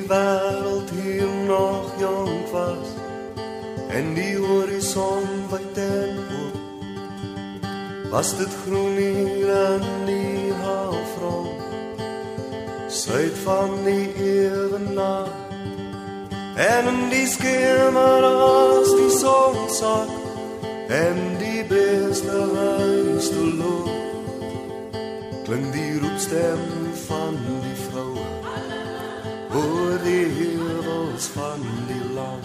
die wêreld hier nog jong was en die horison wyd en oop was dit groen hier aan die halfrond suid van die ewenaar en in die skemer as die son sak en die beste huis te loop klink die roepstem oor die heuwels van die land.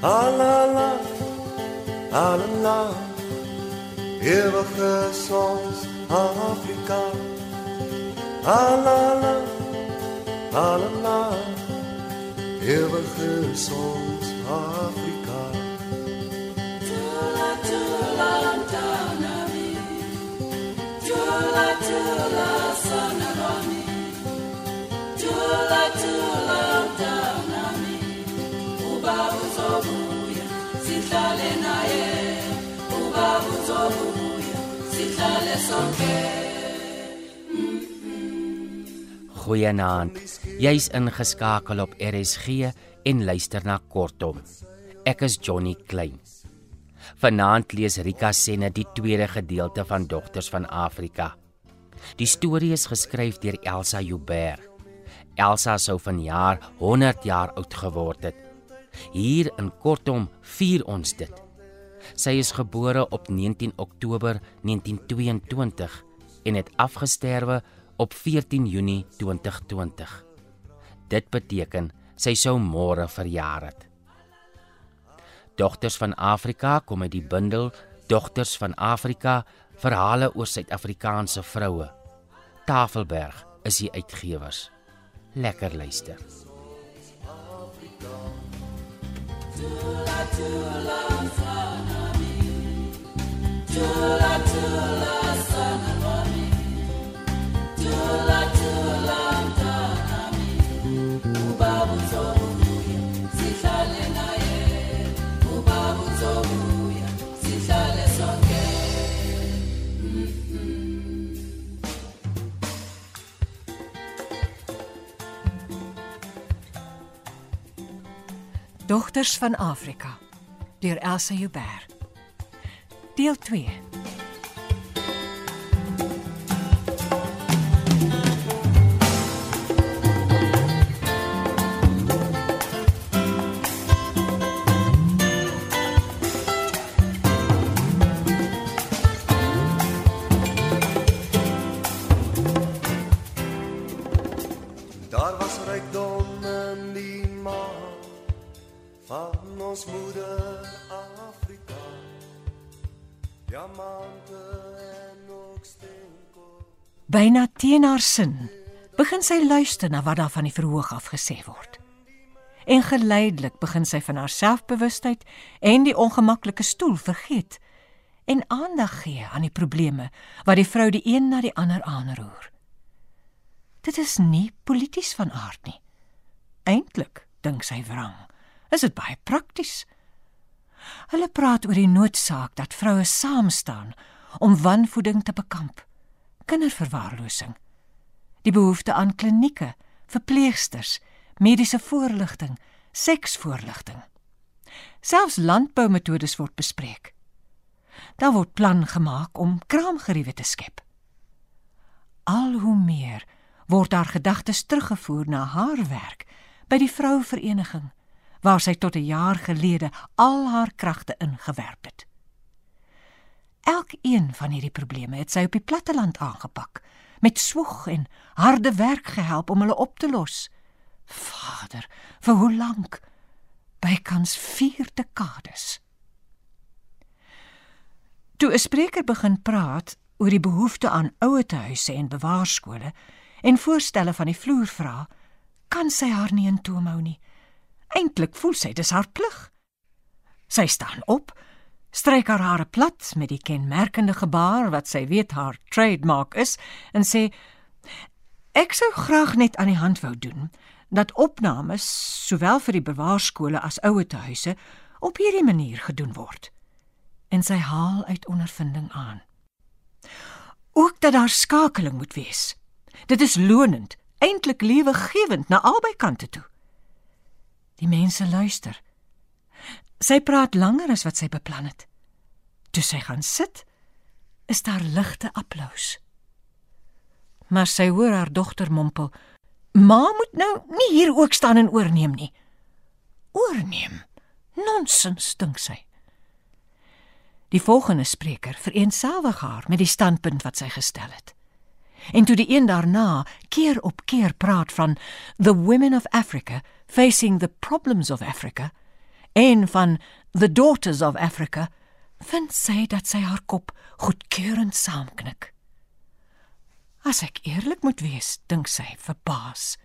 Alala, alala, eeuwige songs Afrika. Alala, alala, eeuwige songs Afrika. Tula tula tanami, tula tula Goeienaand. Jy's ingeskakel op RSG en luister na Kortom. Ek is Johnny Klein. Vanaand lees Rika Senne die tweede gedeelte van Dogters van Afrika. Die storie is geskryf deur Elsa Joubert. Elsa sou vanjaar 100 jaar oud geword het. Hier in Kortom vier ons dit. Sy is gebore op 19 Oktober 1922 en het afgesterwe op 14 Junie 2020. Dit beteken sy sou môre verjaar het. Dogters van Afrika kom uit die bundel Dogters van Afrika verhale oor Suid-Afrikaanse vroue. Tafelberg is die uitgewers. Lekker luister. Tula tula sanami, Dogters van Afrika deur Elsa Joubert. Deel 2. Teen haar sin begin sy luister na wat daar van die verhoog af gesê word. En geleidelik begin sy van haar selfbewustheid en die ongemaklike stoel vergeet en aandag gee aan die probleme wat die vrou die een na die ander aanroer. Dit is nie polities van aard nie. Eintlik, dink sy wrang, is dit baie prakties. Hulle praat oor die noodsaak dat vroue saam staan om wanvoeding te bekamp, kinderverwaarlosing, die behoefte aan klinieke, verpleegsters, mediese voorligting, seksvoorligting. Selfs landboumetodes word bespreek. Daar word plan gemaak om kraamgeriewe te skep. Al hoe meer word haar gedagtes teruggevoer na haar werk by die vrouevereniging waar sy tot 'n jaar gelede al haar kragte ingewerp het. Elkeen van hierdie probleme het sy op die platteland aangepak, met swoeg en harde werk gehelp om hulle op te los. Vader, vir hoe lank? Bykans 4 dekades. Toe 'n spreker begin praat oor die behoefte aan ouetehuise en bewaarskole en voorstelle van die vloer vra, kan sy haar nie in toom hou nie. Eintlik voel sy dis haar plig. Sy staan op, stryk haar hare plat met die kenmerkende gebaar wat sy weet haar trademark is en sê ek sou graag net aan die hand wou doen dat opnames sowel vir die bewaarskole as ouetehuise op hierdie manier gedoen word. En sy haal uit ondervinding aan. Ook dat daar skakeling moet wees. Dit is lonend eintlik lewegewend na albei kante toe. Die mense luister. Sy praat langer as wat sy beplan het. Toe sy gaan sit, is daar ligte applous. Maar sy hoor haar dogter mompel: "Ma moet nou nie hier ook staan en oorneem nie." Oorneem? Nonsens, dink sy. Die volgende spreker vereenselwig haar met die standpunt wat sy gestel het. En toe die een daarna keer op keer praat van the women of Africa facing the problems of Africa en van the daughters of Africa, vind sy dat sy haar kop goedkeurend saamknik. As ek eerlik moet wees, dink sy verbaas.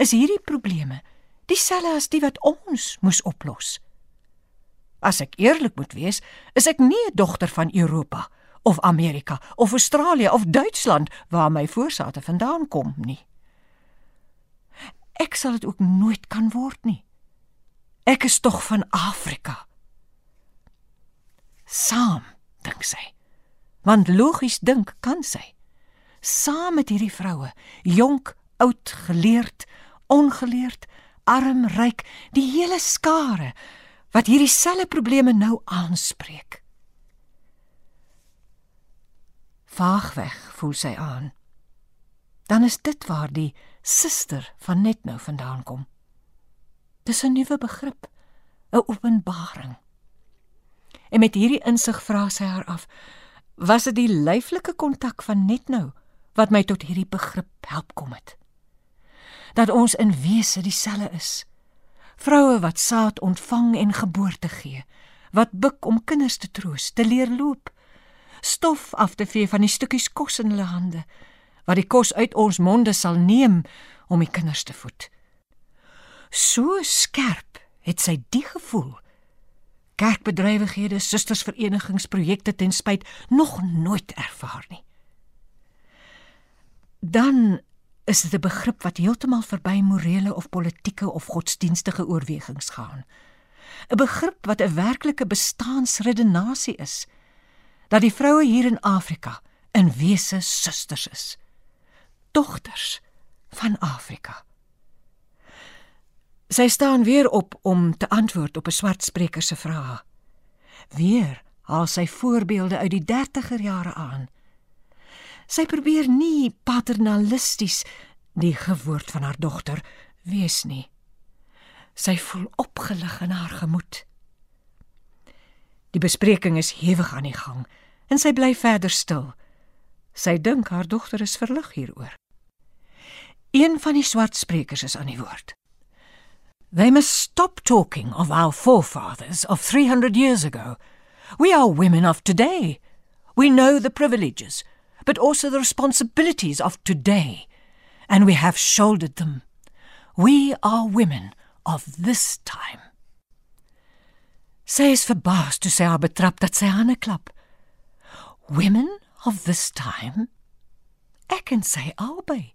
Is hierdie probleme dieselfde as die wat ons moes oplos? As ek eerlik moet wees, is ek nie 'n dogter van Europa of Amerika of Australië of Duitsland waar my voorsate vandaan kom nie. Ek sal dit ook nooit kan word nie. Ek is tog van Afrika. Saam, dink sy. Want logies dink kan sy. Saam met hierdie vroue, jonk, oud, geleerd, ongeleerd, arm, ryk, die hele skare wat hierdie selfe probleme nou aanspreek. Vaagweg voel sy aan. Dan is dit waar die suster van net nou vandaan kom. Dis 'n nuwe begrip, 'n openbaring. En met hierdie insig vra sy haar af: Was dit die lyflike kontak van net nou wat my tot hierdie begrip help kom het? Dat ons in wese dieselfde is. Vroue wat saad ontvang en geboorte gee, wat buk om kinders te troos, te leer loop, stof af te vee van die stukkies kos in hulle hande, wat die kos uit ons monde sal neem om die kinders te voed. So skerp het sy die gevoel. Kerkbedrywighede, sustersverenigings, ten spyt nog nooit ervaar nie. Dan is dit 'n begrip wat heeltemal verby morele of politieke of godsdienstige oorwegings gaan. 'n Begrip wat 'n werklike bestaansredenasie is dat die vroue hier in Afrika in wese susters is. Dogters van Afrika. Sy staan weer op om te antwoord op 'n swart spreker se vrae. Weer haal sy voorbeelde uit die 30er jare aan. Sy probeer nie paternalisties die gewoord van haar dogter wees nie. Sy voel opgelig in haar gemoed. Die bespreking is hewig aan die gang en sy bly verder stil. Sy dink haar dogter is verlig hieroor. Een van die swart sprekers is aan die woord. They must stop talking of our forefathers of 300 years ago. We are women of today. We know the privileges, but also the responsibilities of today, and we have shouldered them. We are women of this time. Sy is verbaas toe sy haar betrap dat sy hande klap. Women of this time? Ek en sy albei,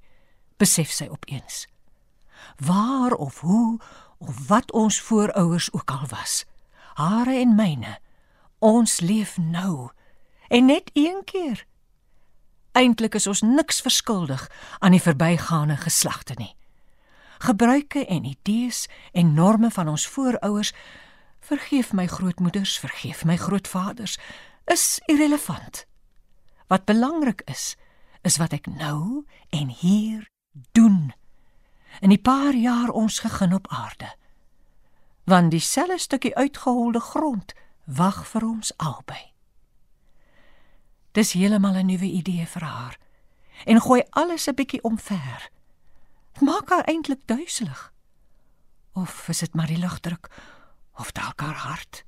besef sy opeens. Waar of hoe of wat ons voorouers ook al was, hare en myne, ons leef nou en net een keer Eintlik is ons niks verskuldig aan die verbygaande geslagte nie. Gebruike en idees en norme van ons voorouers, vergeef my grootmoeders, vergeef my grootvaders, is irrelevant. Wat belangrik is, is wat ek nou en hier doen. In die paar jaar ons gegeen op aarde. Want dieselfde stukkie uitgeholde grond wag vir ons albei. Dis heeltemal 'n nuwe idee vir haar en gooi alles 'n bietjie omver. Maak haar eintlik duiselig. Of is dit maar die lugdruk of dalk haar hart?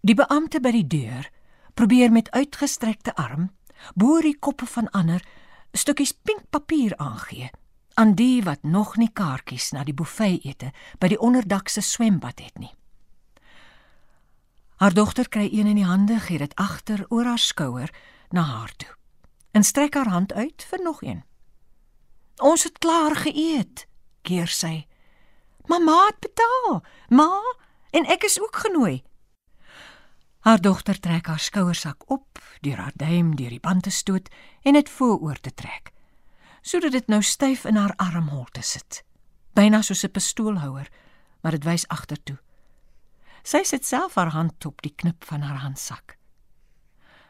Die beampte by die deur probeer met uitgestrekte arm boor die koppe van ander stukkies pink papier aangee aan die wat nog nie kaartjies na die buffet ete by die onderdakse swembad het nie. Haar dogter kry een in die hande, gee dit agter oor haar skouer na haar toe. En strek haar hand uit vir nog een. Ons het klaar geëet, keer sy. Mamma het betaal. Ma, en ek is ook genooi. Haar dogter trek haar skouersak op, deur haar duim deur die band te stoot en dit vooroor te trek. Sodat dit nou styf in haar armholte sit. Byna soos 'n pistoolhouer, maar dit wys agtertoe. Sy sit self haar hand op die knip van haar handsak.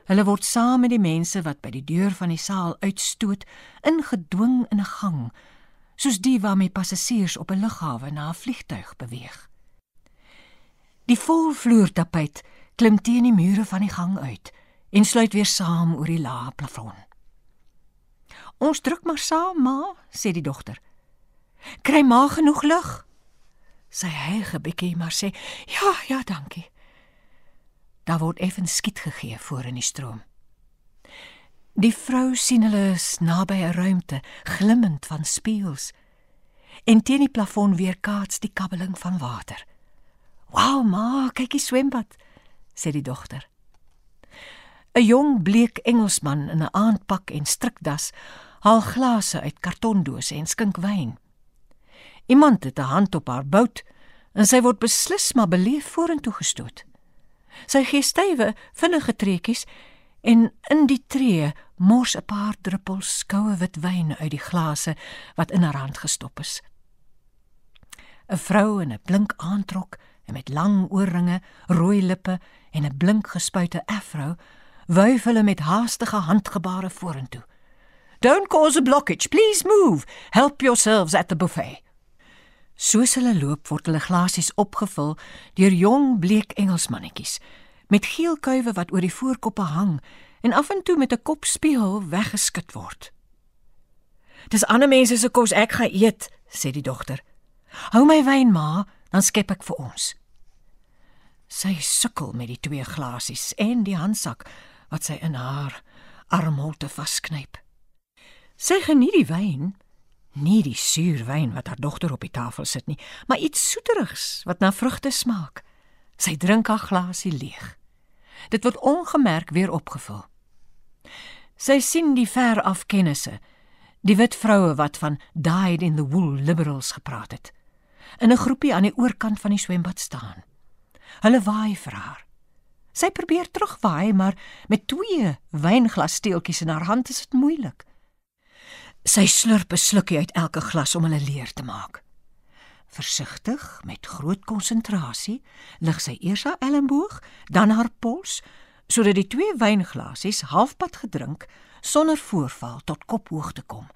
Hulle word saam met die mense wat by die deur van die saal uitstoot, ingedwing in 'n gang, soos die waarmee passasiers op 'n lughawe na 'n vliegtuig beweeg. Die volvloertapijt klim teen die mure van die gang uit en sluit weer saam oor die lae plafon. Ons druk maar saam, ma, sê die dogter. Kry ma genoeg lug? Sy hyg 'n bietjie, maar sê: "Ja, ja, dankie." Daar word effens skiet gegee voor in die stroom. Die vrou sien hulle naby 'n ruimte, glimmend van spieëls. En teen die plafon weerkaats die kabbeling van water. "Wow, ma, kyk die swembad," sê die dogter. 'n Jong bleek Engelsman in 'n aandpak en strikdas haal glase uit kartondose en skink wyn. Iemand het 'n hand op haar bout en sy word beslis maar beleef vorentoe gestoot. Sy gee stywe, vinnige trekkies en in die tree mors 'n paar druppels koue wit wyn uit die glase wat in haar hand gestop is. 'n Vrou in 'n blink aantrok en met lang oorringe, rooi lippe en 'n blink gespuite afro wuif hulle met haastige handgebare vorentoe. Don't cause a blockage, please move. Help yourselves at the buffet. Soos hulle loop, word hulle glasies opgevul deur jong bleek Engelsmannetjies met geel kuive wat oor die voorkoppe hang en af en toe met 'n kopspieël weggeskit word. Dis ander mense se kos ek gaan eet, sê die dogter. Hou my wyn, ma, dan skep ek vir ons. Sy sukkel met die twee glasies en die handsak wat sy in haar armholte vasknyp. Sy geniet die wyn, Nie die suurwyn wat haar dogter op die tafel sit nie, maar iets soeterigs wat na vrugte smaak. Sy drink haar glasie leeg. Dit word ongemerk weer opgevul. Sy sien die ver af kennisse, die wit vroue wat van died in the wool liberals gepraat het. In 'n groepie aan die oorkant van die swembad staan. Hulle waai vir haar. Sy probeer terugwaai, maar met twee wynglassteeltjies in haar hand is dit moeilik. Sy slurp 'n slukkie uit elke glas om hulle leer te maak. Versigtig, met groot konsentrasie, lig sy eers haar elmboog, dan haar pols, sodat die twee wynglasies halfpad gedrink sonder voorval tot kophoogte kom.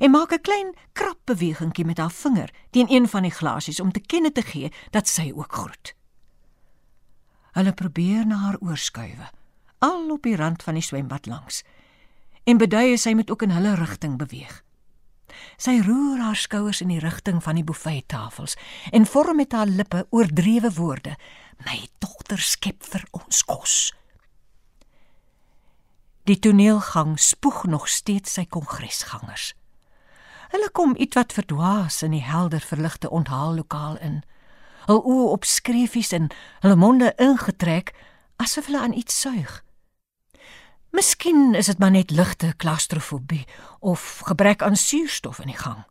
En maak 'n klein krap bewegingkie met haar vinger teen een van die glasies om te kenne te gee dat sy ook groet. Hulle probeer na haar oorskuiwe, al op die rand van die swembad langs en beduie sy moet ook in hulle rigting beweeg. Sy roer haar skouers in die rigting van die buffettafels en vorm met haar lippe oordrewe woorde: "My dogter skep vir ons kos." Die toneelgang spoeg nog steeds sy kongresgangers. Hulle kom ietwat verdwaas in die helder verligte onthaallokaal in. Hul oë op skreefies en hulle monde ingetrek asof hulle aan iets suig. Miskien is dit maar net ligte klaustrofobie of gebrek aan suurstof in die gang.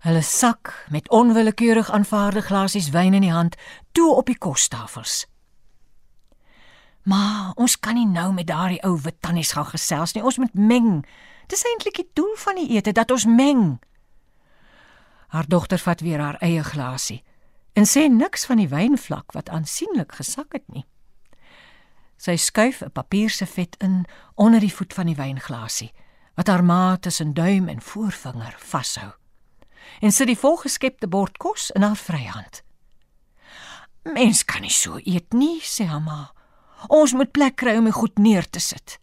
Hulle sak met onwillekeurig aanvaarde glasies wyn in die hand toe op die kostafels. Maar ons kan nie nou met daardie ou wit tannies gaan gesels nie. Ons moet meng. Dis eintlik die doel van die ete dat ons meng. Haar dogter vat weer haar eie glasie en sê niks van die wynvlak wat aansienlik gesak het nie. Sy skuif 'n papierservet in onder die voet van die wynglasie wat haar ma tussen duim en voorvinger vashou. En sit die volgeskepte bord kos in haar vryhand. Mens kan nie so eet nie, sê haar ma. Ons moet plek kry om goed neer te sit.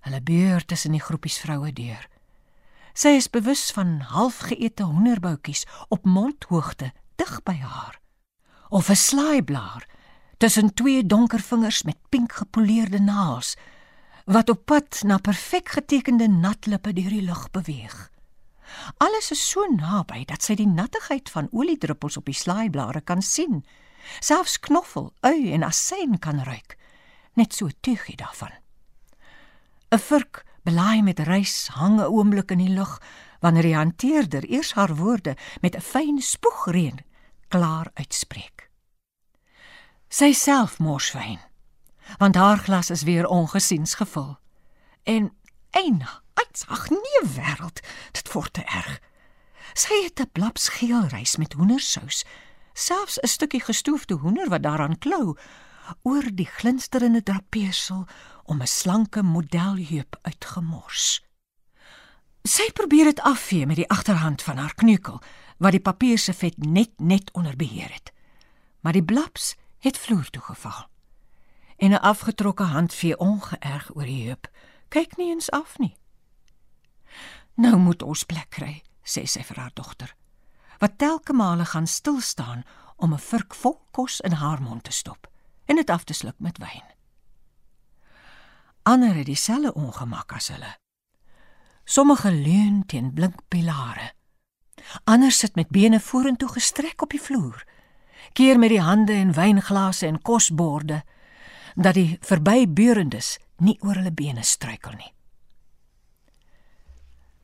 Hulle beur tussen die groepies vroue deur. Sy is bewus van halfgeëte hoenderboutjies op mondhoogte dig by haar. Of 'n slaaiblaar tussen twee donker vingers met pink gepoleerde naels wat op pad na perfek getekende natlippe deur die lug beweeg. Alles is so naby dat sy die nattigheid van oliedruppels op die slaaiblare kan sien. Selfs knoffel, ui en asyn kan ruik. Net so tuigie daarvan. 'n Vurk belaai met rys hang 'n oomblik in die lug wanneer die hanteerder eers haar woorde met 'n fyn spoegreën klaar uitspreek sy self morswyn want haar glas is weer ongesiens gevul en eina. Ag nee, wêreld, dit word te erg. Sy het 'n blaps geel rys met hoendersous, selfs 'n stukkie gestoofde hoender wat daaraan klou, oor die glinsterende drapeersel om 'n slanke modelheup uitgemors. Sy probeer dit afvee met die agterhand van haar kneukel wat die papier se vet net net onder beheer het. Maar die blaps het vloer toe geval. En 'n afgetrokke hand vee ongeërg oor die heup. Kyk nie eens af nie. Nou moet ons plek kry, sê sy vir haar dogter. Wat telke male gaan stil staan om 'n vurk vol kos in haar mond te stop en dit af te sluk met wyn. Ander het dieselfde ongemak as hulle. Sommige leun teen blink pilare. Ander sit met bene vorentoe gestrek op die vloer. Keer met die hande en wynglase en kosborde dat die verbybeurendes nie oor hulle bene struikel nie.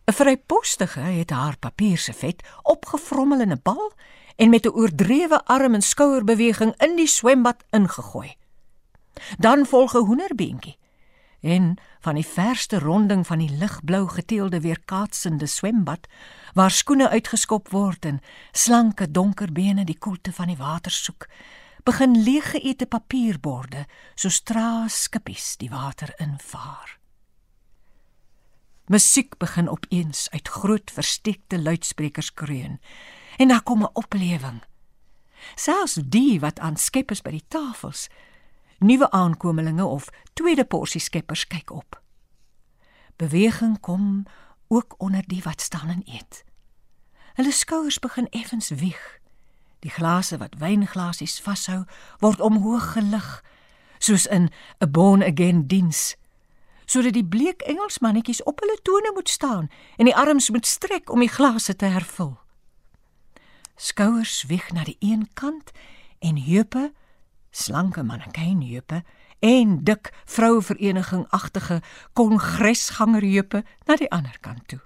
'n Vrypostige het haar papier se vet opgevrommel in 'n bal en met 'n oordrewe arm en skouerbeweging in die swembad ingegooi. Dan volg 'n hoenderbeentjie en van die verste ronding van die ligblou geteelde weerkaatsende swembad waar skoene uitgeskop word en slanke donker bene die koelte van die water soek begin leeggeëte papierborde so straaskippies die water invaar. Musiek begin opeens uit groot versteekte luidsprekers kreun en daar kom 'n oplewing. Selfs die wat aan skep is by die tafels nuwe aankomelinge of tweede porsie skeppers kyk op. Beweging kom ook onder die wat staan en eet. Hulle skouers begin effens wieg. Die glase wat wynglasies vashou, word omhoog gelig soos in 'n born again diens. Sodat die bleek Engelsmannetjies op hulle tone moet staan en die arms moet strek om die glase te hervul. Skouers wieg na die een kant en heupe slanke mannekynheupe en dik vrouvereniging-agtige kongresgangerheupe na die ander kant toe.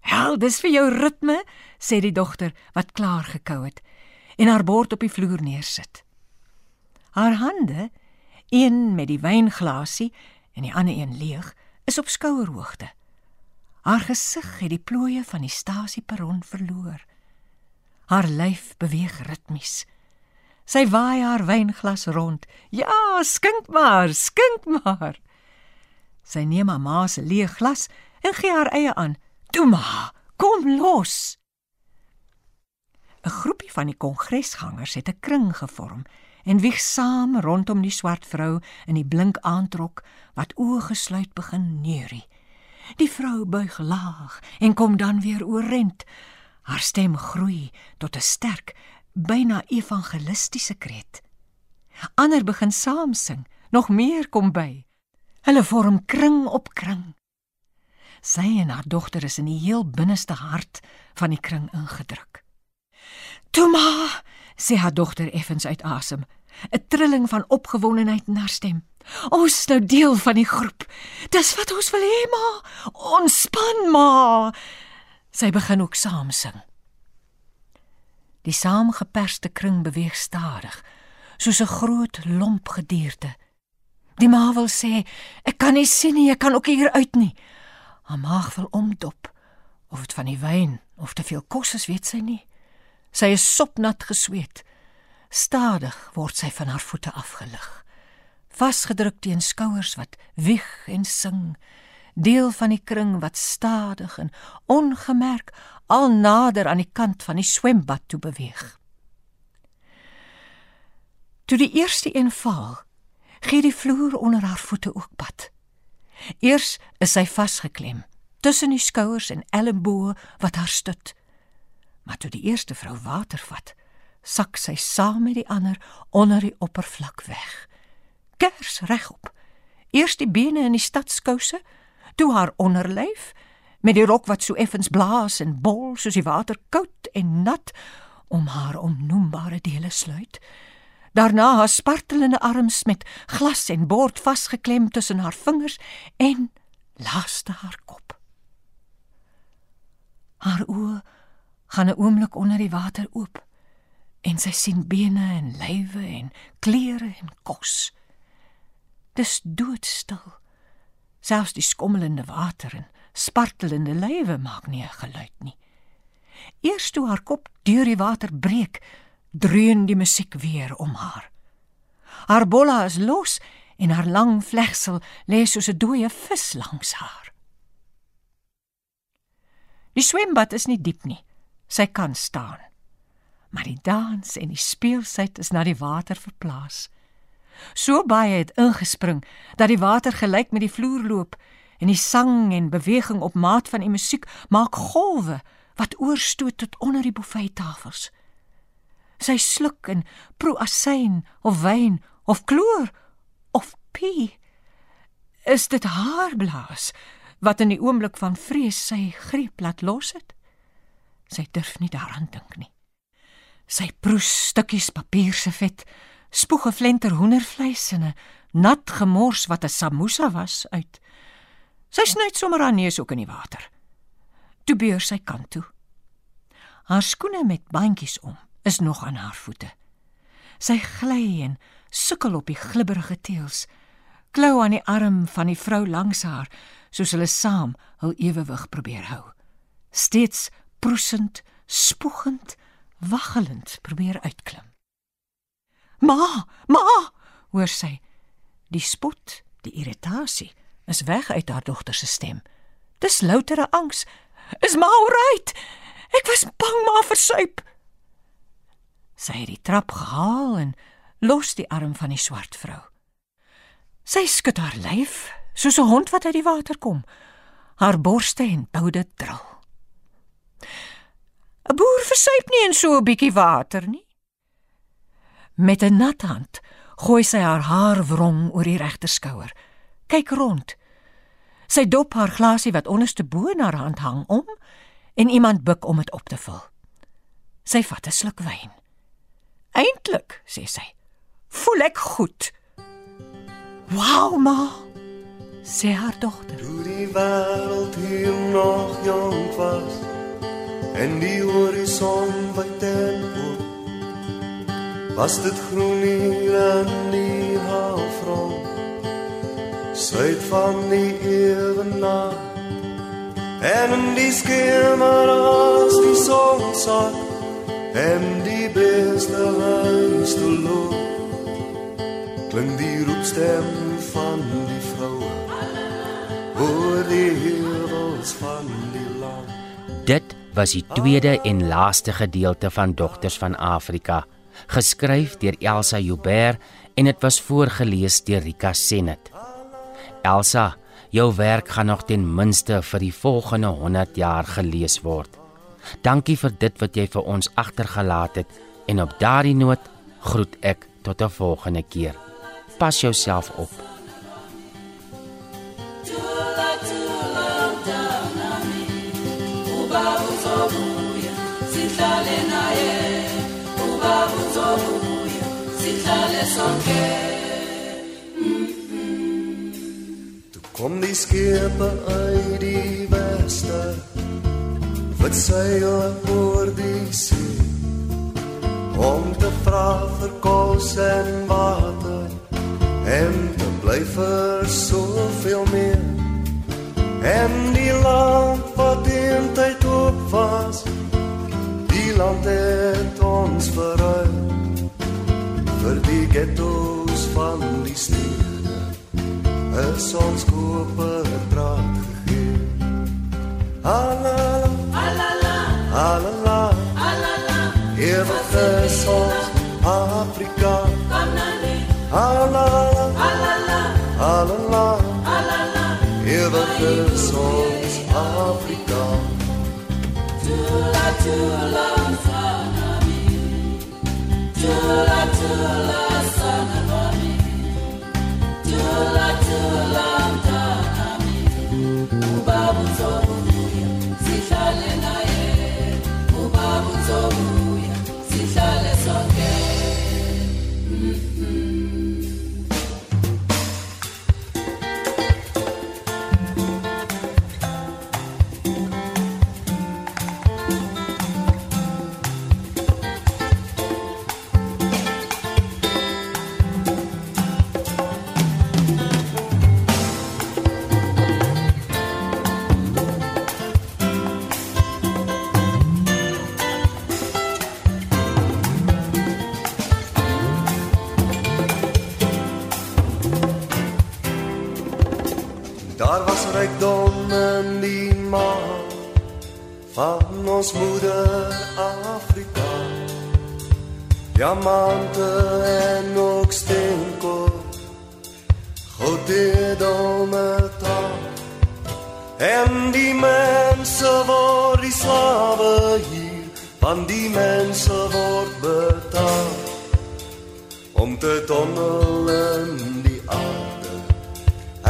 "Hel, dis vir jou ritme," sê die dogter wat klaar gekou het en haar bord op die vloer neersit. Haar hande, een met die wynglasie en die ander een leeg, is op skouerhoogte. Haar gesig het die plooie van die stasieperron verloor. Haar lyf beweeg ritmies. Sy waai haar wynglas rond. "Ja, skink maar, skink maar." Sy neem haar ma se leë glas en gee haar eie aan. "Toe ma, kom los." 'n Groepie van die kongresgangers het 'n kring gevorm en wieg saam rondom die swart vrou in die blink aantrok wat oë gesluit begin neurie. Die vrou buig laag en kom dan weer oorent. Haar stem groei tot 'n sterk, byna evangelistiese kreet. Ander begin saam sing, nog meer kom by. Hulle vorm kring op kring. Sy en haar dogter is in die heel binneste hart van die kring ingedruk. "Toma," sê haar dogter effens uit asem, 'n trilling van opgewondenheid in haar stem. "Ons is nou deel van die groep. Dis wat ons wil hê, ma. Ontspan, ma." Sy begin ook saam sing. Die saamgeperste kring beweeg stadig, soos 'n groot lomp gedierte. Die ma wil sê, "Ek kan nie sien nie, ek kan ook hier uit nie." Haar maag wil omdop, of dit van die wyn of te veel kos is, weet sy nie. Sy is sopnat gesweet. Stadig word sy van haar voete afgelig, vasgedruk teen skouers wat wieg en sing, deel van die kring wat stadig en ongemerk al nader aan die kant van die swembad toe beweeg. Toe die eerste een val, gee die vloer onder haar voete ook pad. Eers is sy vasgeklem tussen die skouers en elmboë wat haar stut. Maar toe die eerste vrou water vat, sak sy saam met die ander onder die oppervlak weg. Kers regop. Eers die bene in die stadskouse, toe haar onderlyf met die rok wat so effens blaas en bol soos die water koud en nat om haar onnoembare dele sluit. Daarna haar spartelende arms met glas en bord vasgeklem tussen haar vingers en laaste haar kop. Haar oë gaan 'n oomblik onder die water oop en sy sien bene en lywe en klere en kos. Dis doodstil Selfs die skommelende water en spartelende lywe maak nie 'n geluid nie. Eers toe haar kop deur die water breek, dreun die musiek weer om haar. Haar bolla is los en haar lang vlegsel lê soos 'n dooie vis langs haar. Die swembad is nie diep nie. Sy kan staan. Maar die dans en die speelsheid is na die water verplaas. So baie het ingespring dat die water gelyk met die vloer loop en die sang en beweging op maat van die musiek maak golwe wat oorstoot tot onder die buffettafels. Sy sluk en proe asyn of wyn of kloor of pie. Is dit haar blaas wat in die oomblik van vrees sy greep laat los het? Sy durf nie daaraan dink nie. Sy proe stukkies papier se vet, spoeg 'n flenter hoendervleis en 'n nat gemors wat 'n samosa was uit. Sy snyt sommer haar neus ook in die water. Toe beur sy kant toe. Haar skoene met bandjies om is nog aan haar voete. Sy gly en sukkel op die glibberige teëls, klou aan die arm van die vrou langs haar, soos hulle saam hul ewewig probeer hou. Steeds proesend, spoegend, waggelend probeer uitklim. "Ma, ma!" hoor sy. Die spot, die irritasie is weg uit haar dogter se stem. Dis loutere angs. "Is ma alright? Ek was bang ma versuip." Sy het die trap gehaal en los die arm van die swart vrou. Sy skud haar lyf soos 'n hond wat uit die water kom. Haar borste en boude dril. 'n Boer versuip nie in so 'n bietjie water nie. Met 'n nat hand gooi sy haar haar wrong oor die regter skouer. Kyk rond. Sy dop haar glasie wat onderste bo in haar hand hang om en iemand buig om dit op te vul. Sy vat 'n sluk wyn. Eintlik, sê sy, voel ek goed. Wow, ma, sê haar dogter. Toe die wêreld hier nog jong was en die horison wyd en oop was dit groen hier aan die halfrond? Suid van die ewenaar en in die skemer as die son sak en die beste huis te loop. Klink die roepstem van die vroue oor die heuwels van die land. Dit was die tweede en laaste gedeelte van Dogters van Afrika, geskryf deur Elsa Joubert en dit was voorgeles deur Rika Senet. Elsa, jou werk gaan nog ten minste vir die volgende 100 jaar gelees word. Dankie vir dit wat jy vir ons agtergelaat het en op daardie noot groet ek tot 'n volgende keer. Pas jouself op. Tula tula mntanami ubaba uzobuya sihlale naye ubaba uzobuya sihlale sonke. Kom die skepe uit die weste wat seil oor die see om te vra vir kos en water en te bly vir soveel meer. En die land wat in tyd op was land het ons verruil. Vir die ghettos van die stede is ons koper draad gegee. Alala, alala alala, alala ewig is ons Afrika. kamnani Alala, alala alala, alala ewig is ons Afrika. tula tula. mntanami tula tula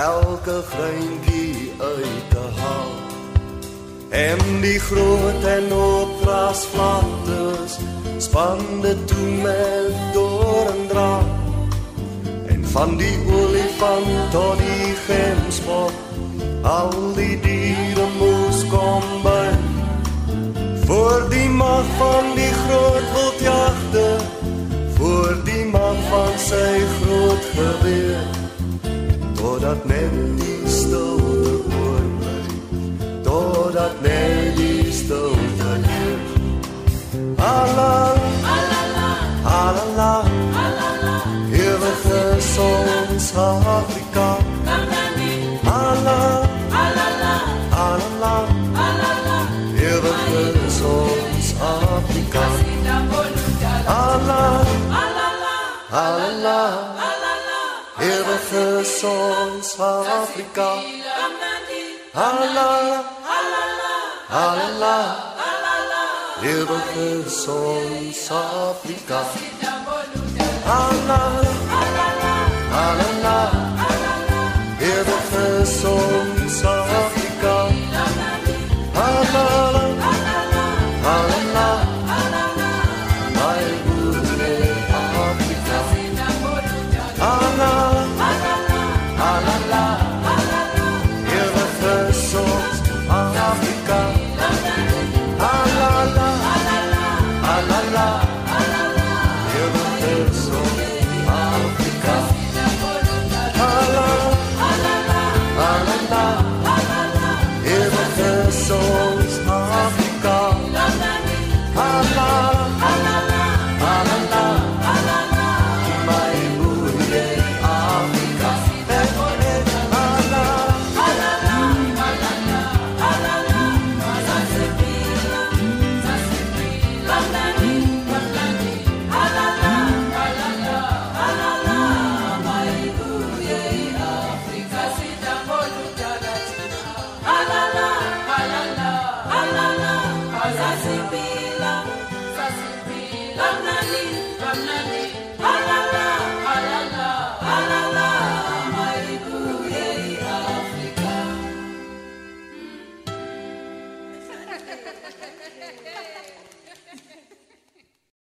elke greintjie uit te haal. En die groot en opgras vlaktes span dit toe met door en van die olifant tot die gemsbok al die diere moes kom by. Voor die mag van die groot wildjagte voor die man van sy groot geweer totdat net die stilte oorbly totdat net die stilte heers Allah Allah Ewige sons Afrika Allah Allah Ewige sons Afrika Allah Allah Ewige sons Afrika Allah Allah Ewige sons Afrika Allah Allah Ewige sons Afrika Allah Allah My